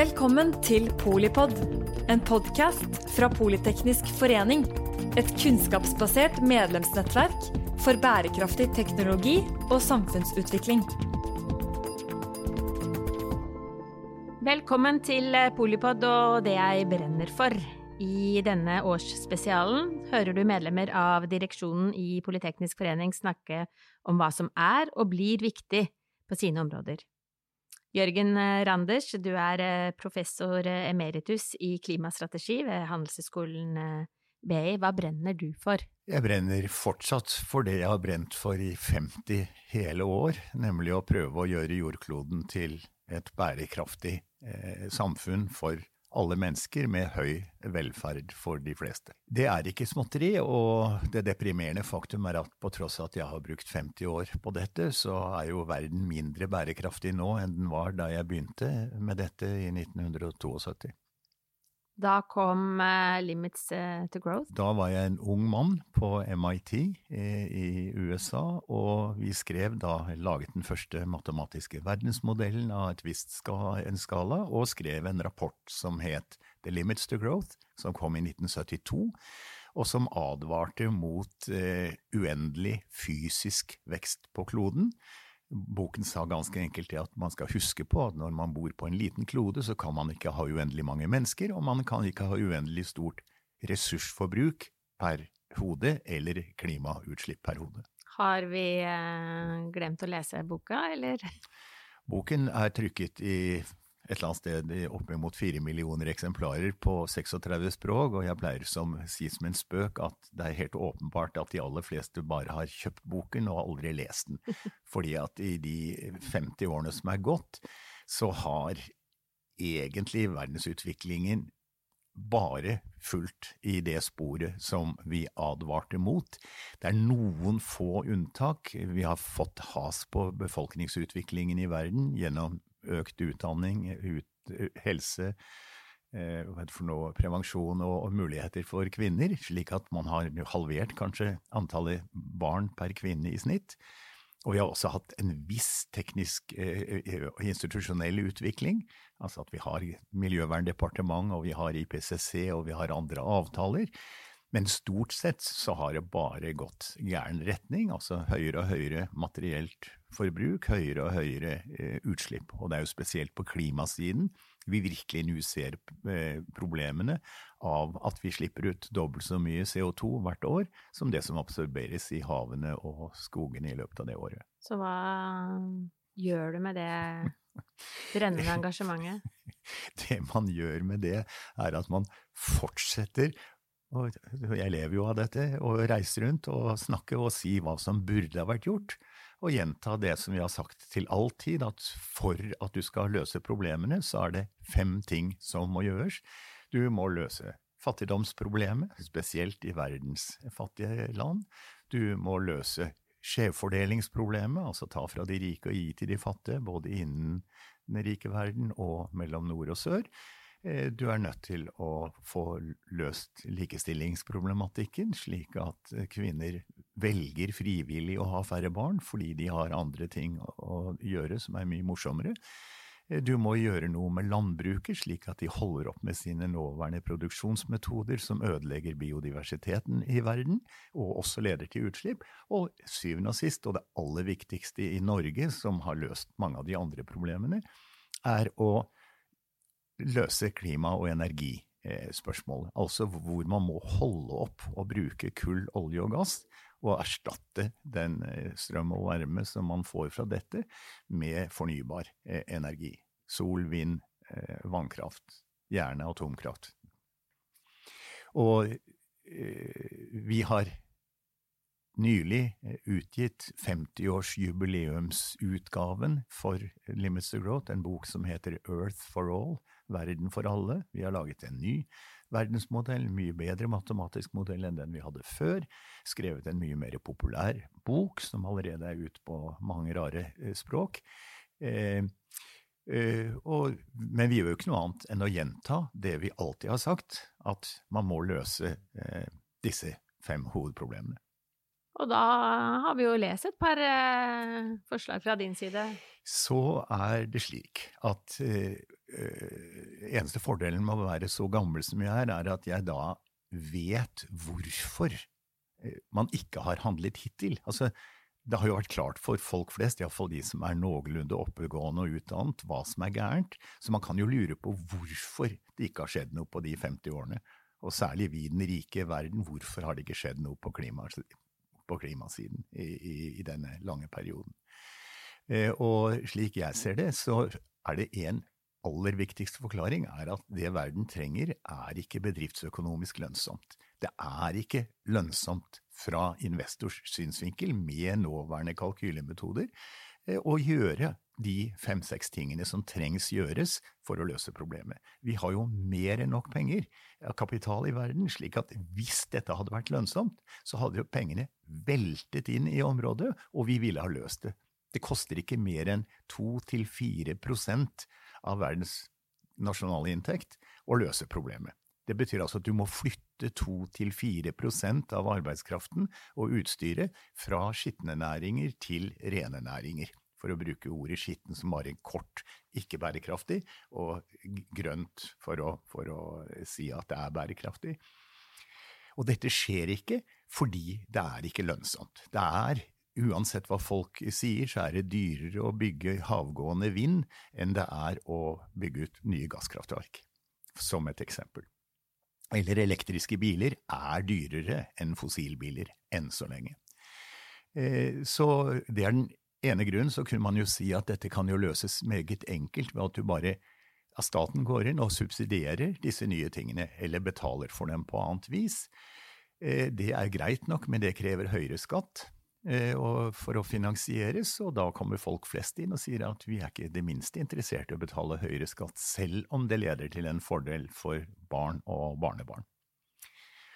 Velkommen til Polipod, en podkast fra Politeknisk forening. Et kunnskapsbasert medlemsnettverk for bærekraftig teknologi og samfunnsutvikling. Velkommen til Polipod og det jeg brenner for. I denne årsspesialen hører du medlemmer av direksjonen i Politeknisk forening snakke om hva som er og blir viktig på sine områder. Jørgen Randers, du er professor emeritus i klimastrategi ved Handelshøyskolen BI. Hva brenner du for? Jeg brenner fortsatt for det jeg har brent for i 50 hele år, nemlig å prøve å gjøre jordkloden til et bærekraftig eh, samfunn for alle mennesker med høy velferd for de fleste. Det er ikke småtteri, og det deprimerende faktum er at på tross av at jeg har brukt 50 år på dette, så er jo verden mindre bærekraftig nå enn den var da jeg begynte med dette i 1972. Da kom uh, Limits uh, to Growth? Da var jeg en ung mann på MIT i, i, USA, og vi skrev da, laget den første matematiske verdensmodellen av et visst ska, en skala, og skrev en rapport som het The Limits to Growth, som kom i 1972, og som advarte mot uh, uendelig fysisk vekst på kloden. Boken sa ganske enkelt at man skal huske på at når man bor på en liten klode, så kan man ikke ha uendelig mange mennesker, og man kan ikke ha uendelig stort ressursforbruk per hode eller klimautslipp per hode. Har vi eh, glemt å lese boka, eller? Boken er trykket i et eller annet sted oppimot fire millioner eksemplarer på 36 språk, og jeg pleier som si som en spøk at det er helt åpenbart at de aller fleste bare har kjøpt boken og aldri lest den. Fordi at i de 50 årene som er gått, så har egentlig verdensutviklingen bare fulgt i det sporet som vi advarte mot. Det er noen få unntak. Vi har fått has på befolkningsutviklingen i verden gjennom økt utdanning, ut, helse, eh, noe, prevensjon og, og, muligheter for kvinner, slik at man har halvert kanskje antallet barn per kvinne i snitt. Og vi har også hatt en viss teknisk og eh institusjonell utvikling, altså at vi har Miljøverndepartement og vi har IPCC og vi har andre avtaler. Men stort sett så har det bare gått gæren retning, altså høyere og høyere materielt forbruk, høyere og høyere eh, utslipp. Og det er jo spesielt på klimasiden vi virkelig nå ser eh, problemene av at vi slipper ut dobbelt så mye CO2 hvert år som det som absorberes i havene og skogene i løpet av det året. Så hva gjør du med det brennende engasjementet? det man gjør med det, er at man fortsetter og jeg lever jo av dette, og reiser rundt og snakker og si hva som burde ha vært gjort og gjenta det som vi har sagt til all tid, at for at du skal løse problemene, så er det fem ting som må gjøres. Du må løse fattigdomsproblemet, spesielt i verdens fattige land. Du må løse skjevfordelingsproblemet, altså ta fra de rike og gi til de fattige, både innen den rike verden og mellom nord og sør. Eh, du er nødt til å få løst likestillingsproblematikken, slik at kvinner velger frivillig å ha færre barn fordi de har andre ting å gjøre som er mye morsommere. Eh, du må gjøre noe med landbruket, slik at de holder opp med sine nåværende produksjonsmetoder som ødelegger biodiversiteten i verden, og også leder til utslipp. Og syvende og sist, og det aller viktigste i Norge, som har løst mange av de andre problemene, er å løse klima- og energispørsmål. Altså hvor man må holde opp å bruke kull, olje og gass, og erstatte den eh, strøm og varme som man får fra dette, med fornybar eh, energi. Sol, vind, eh, vannkraft, gjerne atomkraft. Og vi har nylig utgitt 50-årsjubileumsutgaven for Limits to Growth, en bok som heter Earth for All, Verden for alle. Vi har laget en ny verdensmodell, mye bedre matematisk modell enn den vi hadde før. Skrevet en mye mer populær bok, som allerede er ute på mange rare eh, språk. Eh, eh, og, men vi gjør jo ikke noe annet enn å gjenta det vi alltid har sagt, at man må løse eh, disse fem hovedproblemene. Og da har vi jo lest et par eh, forslag fra din side. Så er det slik at eneste fordelen med å være så gammel som jeg er, er at jeg da vet hvorfor eh, man ikke har handlet hittil. Altså, det har jo vært klart for folk flest, iallfall de som er noenlunde oppegående og utdannet, hva som er gærent, så man kan jo lure på hvorfor det ikke har skjedd noe på de 50 årene. Og særlig vi i den rike verden, hvorfor har det ikke skjedd noe på, klima, på klimasiden i, i, i, denne lange perioden? Eh, og slik jeg ser det, så er det en aller viktigste forklaring er at det verden trenger, er ikke bedriftsøkonomisk lønnsomt. Det er ikke lønnsomt fra investors synsvinkel med nåværende kalkylemetoder eh, å gjøre de fem–seks tingene som trengs gjøres for å løse problemet. Vi har jo mer enn nok penger, kapital i verden, slik at hvis dette hadde vært lønnsomt, så hadde jo pengene veltet inn i området, og vi ville ha løst det. Det koster ikke mer enn 2–4 prosent av verdens nasjonale inntekt å løse problemet. Det betyr altså at du må flytte 2–4 prosent av arbeidskraften og utstyret fra skitne næringer til rene næringer for å bruke ordet skitten som bare kort ikke bærekraftig, og grønt for å, for å si at det er bærekraftig. Og dette skjer ikke fordi det er ikke lønnsomt. Det er uansett hva folk sier, så er det dyrere å bygge havgående vind enn det er å bygge ut nye gasskraftverk, som et eksempel. Eller elektriske biler er dyrere enn fossilbiler, enn så lenge. Eh, så det er den ene grunnen, så kunne man jo si at dette kan jo løses meget enkelt ved at du bare at staten går inn og subsidierer disse nye tingene, eller betaler for dem på annet vis. Eh, det er greit nok, men det krever høyere skatt. Eh, for å finansieres, og da kommer folk flest inn og sier at vi er ikke det minste interessert i å betale høyere skatt, selv om det leder til en fordel for barn og barnebarn.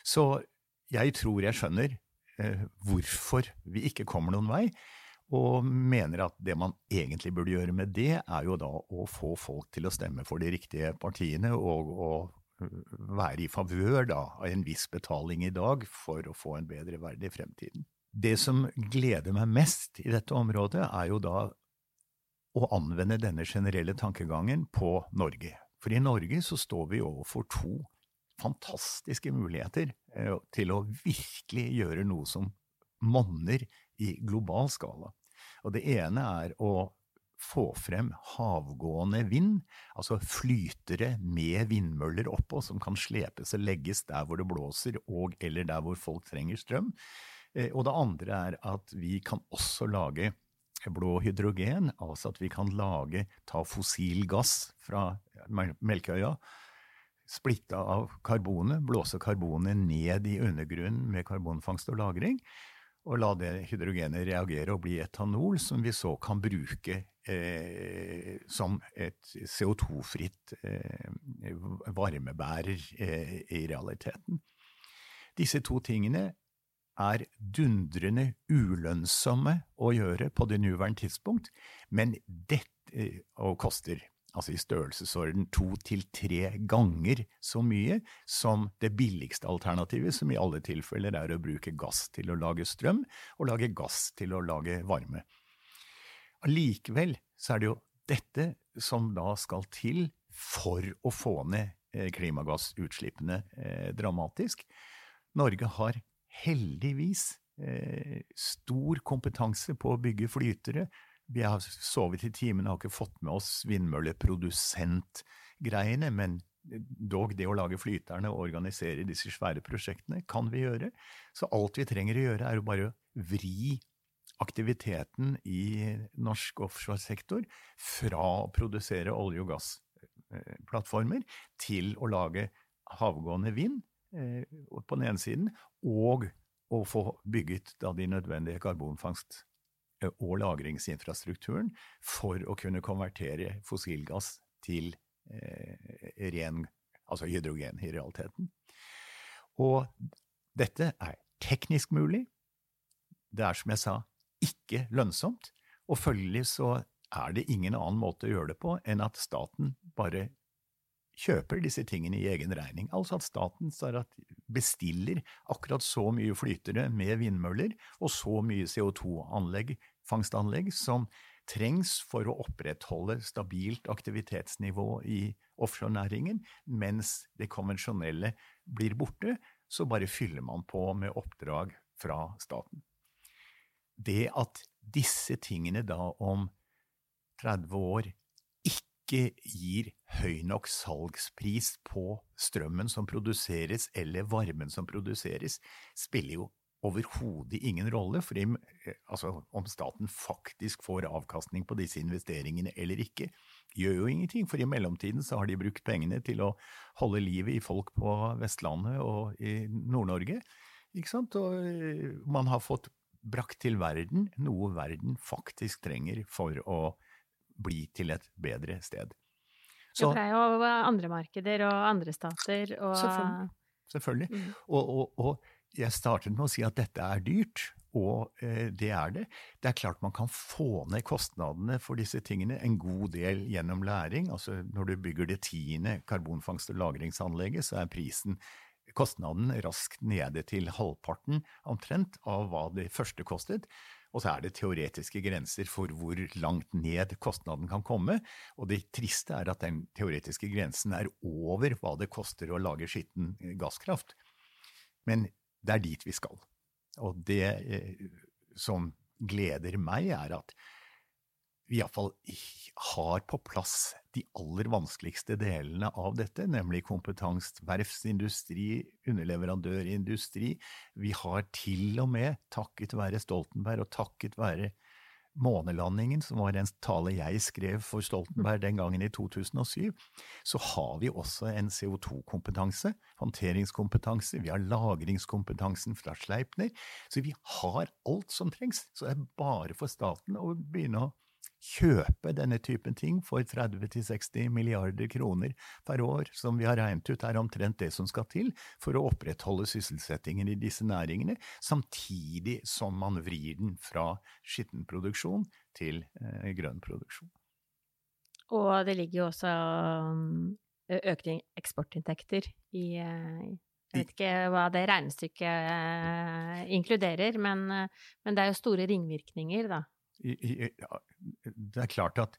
Så jeg tror jeg skjønner eh, hvorfor vi ikke kommer noen vei, og mener at det man egentlig burde gjøre med det, er jo da å få folk til å stemme for de riktige partiene, og, og eh, være i favør av en viss betaling i dag for å få en bedre verdig fremtiden. Det som gleder meg mest i dette området, er jo da å anvende denne generelle tankegangen på Norge. For i Norge så står vi overfor to fantastiske muligheter eh, til å virkelig gjøre noe som monner i global skala. Og det ene er å få frem havgående vind, altså flytere med vindmøller oppå som kan slepes og legges der hvor det blåser og eller der hvor folk trenger strøm. Eh, og det andre er at vi kan også lage blå hydrogen, altså at vi kan lage, ta fossil gass fra Melkøya, splitte av karbonet, blåse karbonet ned i undergrunnen med karbonfangst og -lagring, og la det hydrogenet reagere og bli etanol, som vi så kan bruke eh, som et CO2-fritt eh, varmebærer eh, i realiteten. Disse to tingene er dundrende ulønnsomme å gjøre på det nåværende tidspunkt, men dette eh, og koster altså i størrelsesorden to til tre ganger så mye som det billigste alternativet, som i alle tilfeller er å bruke gass til å lage strøm, og lage gass til å lage varme. Allikevel så er det jo dette som da skal til for å få ned eh, klimagassutslippene eh, dramatisk. Norge har heldigvis eh, stor kompetanse på å bygge flytere. Vi har sovet i timen og har ikke fått med oss vindmølleprodusentgreiene, men dog det å lage flyterne og organisere disse svære prosjektene kan vi gjøre. Så alt vi trenger å gjøre, er å bare vri aktiviteten i norsk offshoresektor fra å produsere olje- og gassplattformer til å lage havgående vind Eh, på den ene siden, og å få bygget da de nødvendige karbonfangst- eh, og lagringsinfrastrukturen for å kunne konvertere fossilgass til eh, ren, altså hydrogen i realiteten. Og dette er teknisk mulig. Det er som jeg sa, ikke lønnsomt, og følgelig så er det ingen annen måte å gjøre det på enn at staten bare kjøper disse tingene i egen regning. Altså at staten bestiller akkurat så mye flytere med vindmøller og så mye CO2-anlegg, fangstanlegg, som trengs for å opprettholde stabilt aktivitetsnivå i offshorenæringen, mens det konvensjonelle blir borte, så bare fyller man på med oppdrag fra staten. Det at disse tingene da om 30 år ikke gir høy nok salgspris på strømmen som produseres eller varmen som produseres, spiller jo overhodet ingen rolle for altså, om staten faktisk får avkastning på disse investeringene eller ikke. Gjør jo ingenting, for i mellomtiden så har de brukt pengene til å holde livet i folk på Vestlandet og i Nord-Norge. Ikke sant? Og eh, man har fått brakt til verden noe verden faktisk trenger for å bli til et bedre sted. Så, jo, for det er jo andre markeder og andre stater og Selvfølgelig. selvfølgelig. Mm. Og, og, og, jeg startet med å si at dette er dyrt, og eh, det er det. Det er klart man kan få ned kostnadene for disse tingene en god del gjennom læring. Altså når du bygger det tiende karbonfangst- og lagringsanlegget, så er prisen kostnaden raskt nede til halvparten omtrent av hva det første kostet. Og så er det teoretiske grenser for hvor langt ned kostnaden kan komme. Og det triste er at den teoretiske grensen er over hva det koster å lage skitten eh, gasskraft. Men det er dit vi skal. Og det eh, som gleder meg, er at iallfall har på plass de aller vanskeligste delene av dette, nemlig kompetanse, verftsindustri, underleverandørindustri. Vi har til og med, takket være Stoltenberg og takket være månelandingen, som var en tale jeg skrev for Stoltenberg den gangen i 2007, så har vi også en CO2-kompetanse, håndteringskompetanse, vi har lagringskompetansen fra Sleipner, så vi har alt som trengs. Så det er bare for staten å begynne å kjøpe denne typen ting for 30–60 milliarder kroner per år, som vi har regnet ut er omtrent det som skal til for å opprettholde sysselsettingen i disse næringene, samtidig som man vrir den fra skitten produksjon til eh, grønn produksjon. Og det ligger jo også økte eksportinntekter i eh, jeg vet ikke hva det regnestykket eh, inkluderer, men, men, det er jo store ringvirkninger, da, det er klart at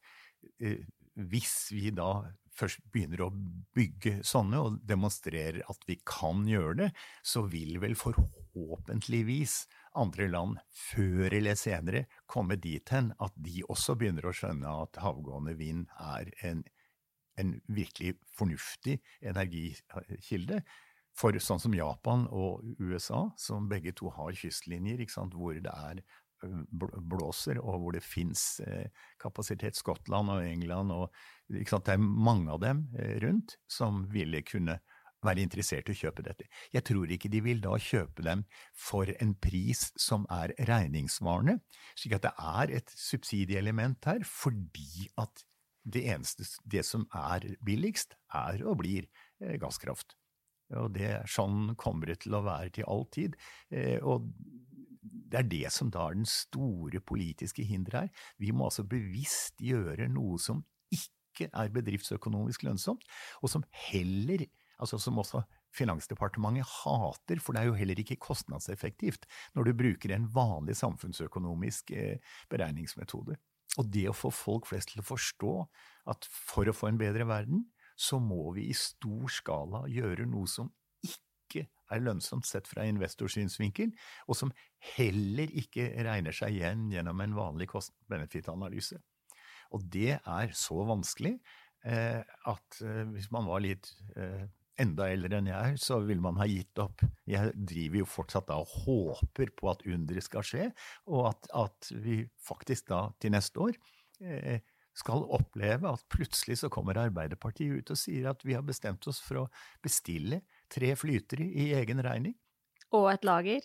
eh, hvis vi da først begynner å bygge sånne og demonstrerer at vi kan gjøre det, så vil vel forhåpentligvis andre land før eller senere komme dit hen at de også begynner å skjønne at havgående vind er en, en virkelig fornuftig energikilde. For sånn som Japan og USA, som begge to har kystlinjer hvor det er blåser, og hvor det fins eh, kapasitet. Skottland og England og Det er mange av dem eh, rundt som ville kunne være interessert i å kjøpe dette. Jeg tror ikke de vil da kjøpe dem for en pris som er regningssvarende, slik at det er et subsidieelement her, fordi at det eneste, det som er billigst, er og blir eh, gasskraft. Og det, sånn kommer det til å være til all tid. Og det er det som da er den store politiske hinderet her. Vi må altså bevisst gjøre noe som ikke er bedriftsøkonomisk lønnsomt, og som heller, altså som også Finansdepartementet hater, for det er jo heller ikke kostnadseffektivt når du bruker en vanlig samfunnsøkonomisk eh, beregningsmetode. Og det å få folk flest til å forstå at for å få en bedre verden, så må vi i stor skala gjøre noe som ikke er lønnsomt sett fra investorsynsvinkel, og som heller ikke regner seg igjen gjennom en vanlig kost-benefit-analyse. Og det er så vanskelig eh, at eh, hvis man var litt eh, enda eldre enn jeg er, så ville man ha gitt opp. Jeg driver jo fortsatt da og håper på at underet skal skje, og at, at, vi faktisk da til neste år eh, skal oppleve at plutselig så kommer Arbeiderpartiet ut og sier at vi har bestemt oss for å bestille tre flytere i egen regning. Og et lager?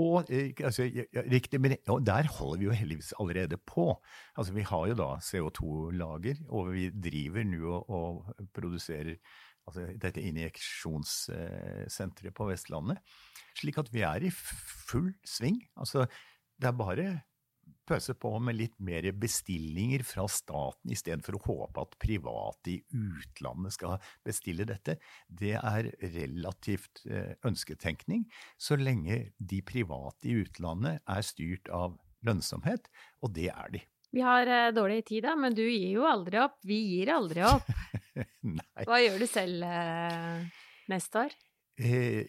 Og, eh, altså, riktig, men og der holder vi jo heldigvis allerede på. Altså, vi har jo da CO2-lager, og vi driver nå og, og produserer altså, dette injeksjonssenteret på Vestlandet. Slik at vi er i full sving. Altså, det er bare pøse på med litt mer bestillinger fra staten, i stedet for å håpe at private i utlandet skal bestille dette, det er relativt eh, ønsketenkning, så lenge de private i utlandet er styrt av lønnsomhet, og det er de. Vi har uh, dårlig tid, da, men du gir jo aldri opp. Vi gir aldri opp. Hva gjør du selv uh, neste år? Eh,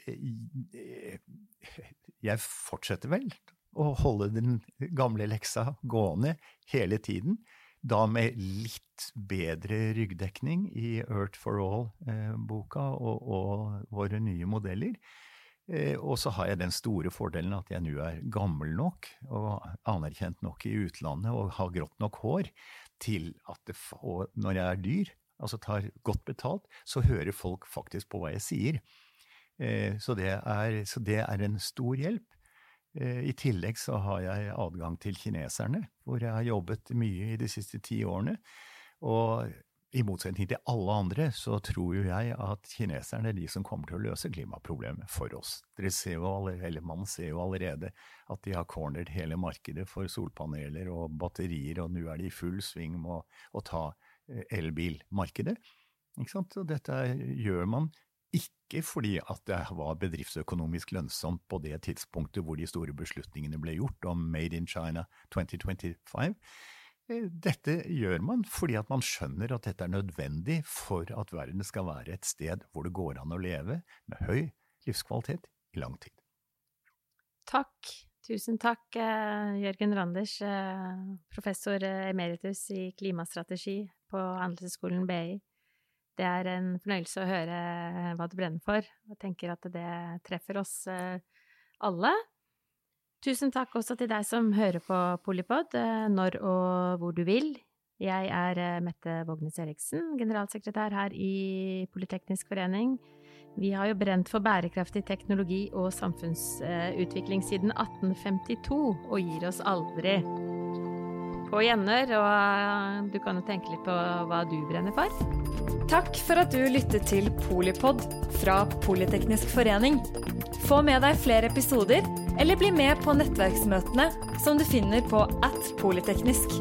jeg fortsetter vel å holde den gamle leksa gående hele tiden. Da med litt bedre ryggdekning i Earth for All-boka og, og, våre nye modeller. Eh, og så har jeg den store fordelen at jeg nå er gammel nok og anerkjent nok i utlandet og har grått nok hår til at det, og når jeg er dyr, altså tar godt betalt, så hører folk faktisk på hva jeg sier. Eh, så det er, så det er en stor hjelp. Eh, I tillegg så har jeg adgang til kineserne, hvor jeg har jobbet mye i de siste ti årene. Og i motsetning til alle andre, så tror jo jeg at kineserne er de som kommer til å løse klimaproblemet for oss. Dere ser jo allerede, Man ser jo allerede at de har cornered hele markedet for solpaneler og batterier, og nå er de i full sving med å, å ta eh, elbilmarkedet. Ikke sant? Og dette gjør man ikke fordi at det var bedriftsøkonomisk lønnsomt på det tidspunktet hvor de store beslutningene ble gjort om Made in China 2025. Eh, dette gjør man fordi at man skjønner at dette er nødvendig for at verden skal være et sted hvor det går an å leve med høy livskvalitet i lang tid. Takk. Tusen takk, eh, Jørgen Randers, eh, professor emeritus i klimastrategi på Handelshøyskolen BI. Det er en fornøyelse å høre hva du brenner for, og tenker at det treffer oss eh, alle. Tusen takk også til deg som hører på Polipod, eh, når og hvor du vil. Jeg er eh, Mette Vågnes Eriksen, generalsekretær her i Politeknisk forening. Vi har jo brent for bærekraftig teknologi og samfunnsutvikling siden 1852, og gir oss aldri på gjenhør, og du kan jo tenke litt på hva du brenner for. Takk for at du lyttet til Polipod fra Politeknisk forening. Få med deg flere episoder, eller bli med på nettverksmøtene som du finner på at polyteknisk.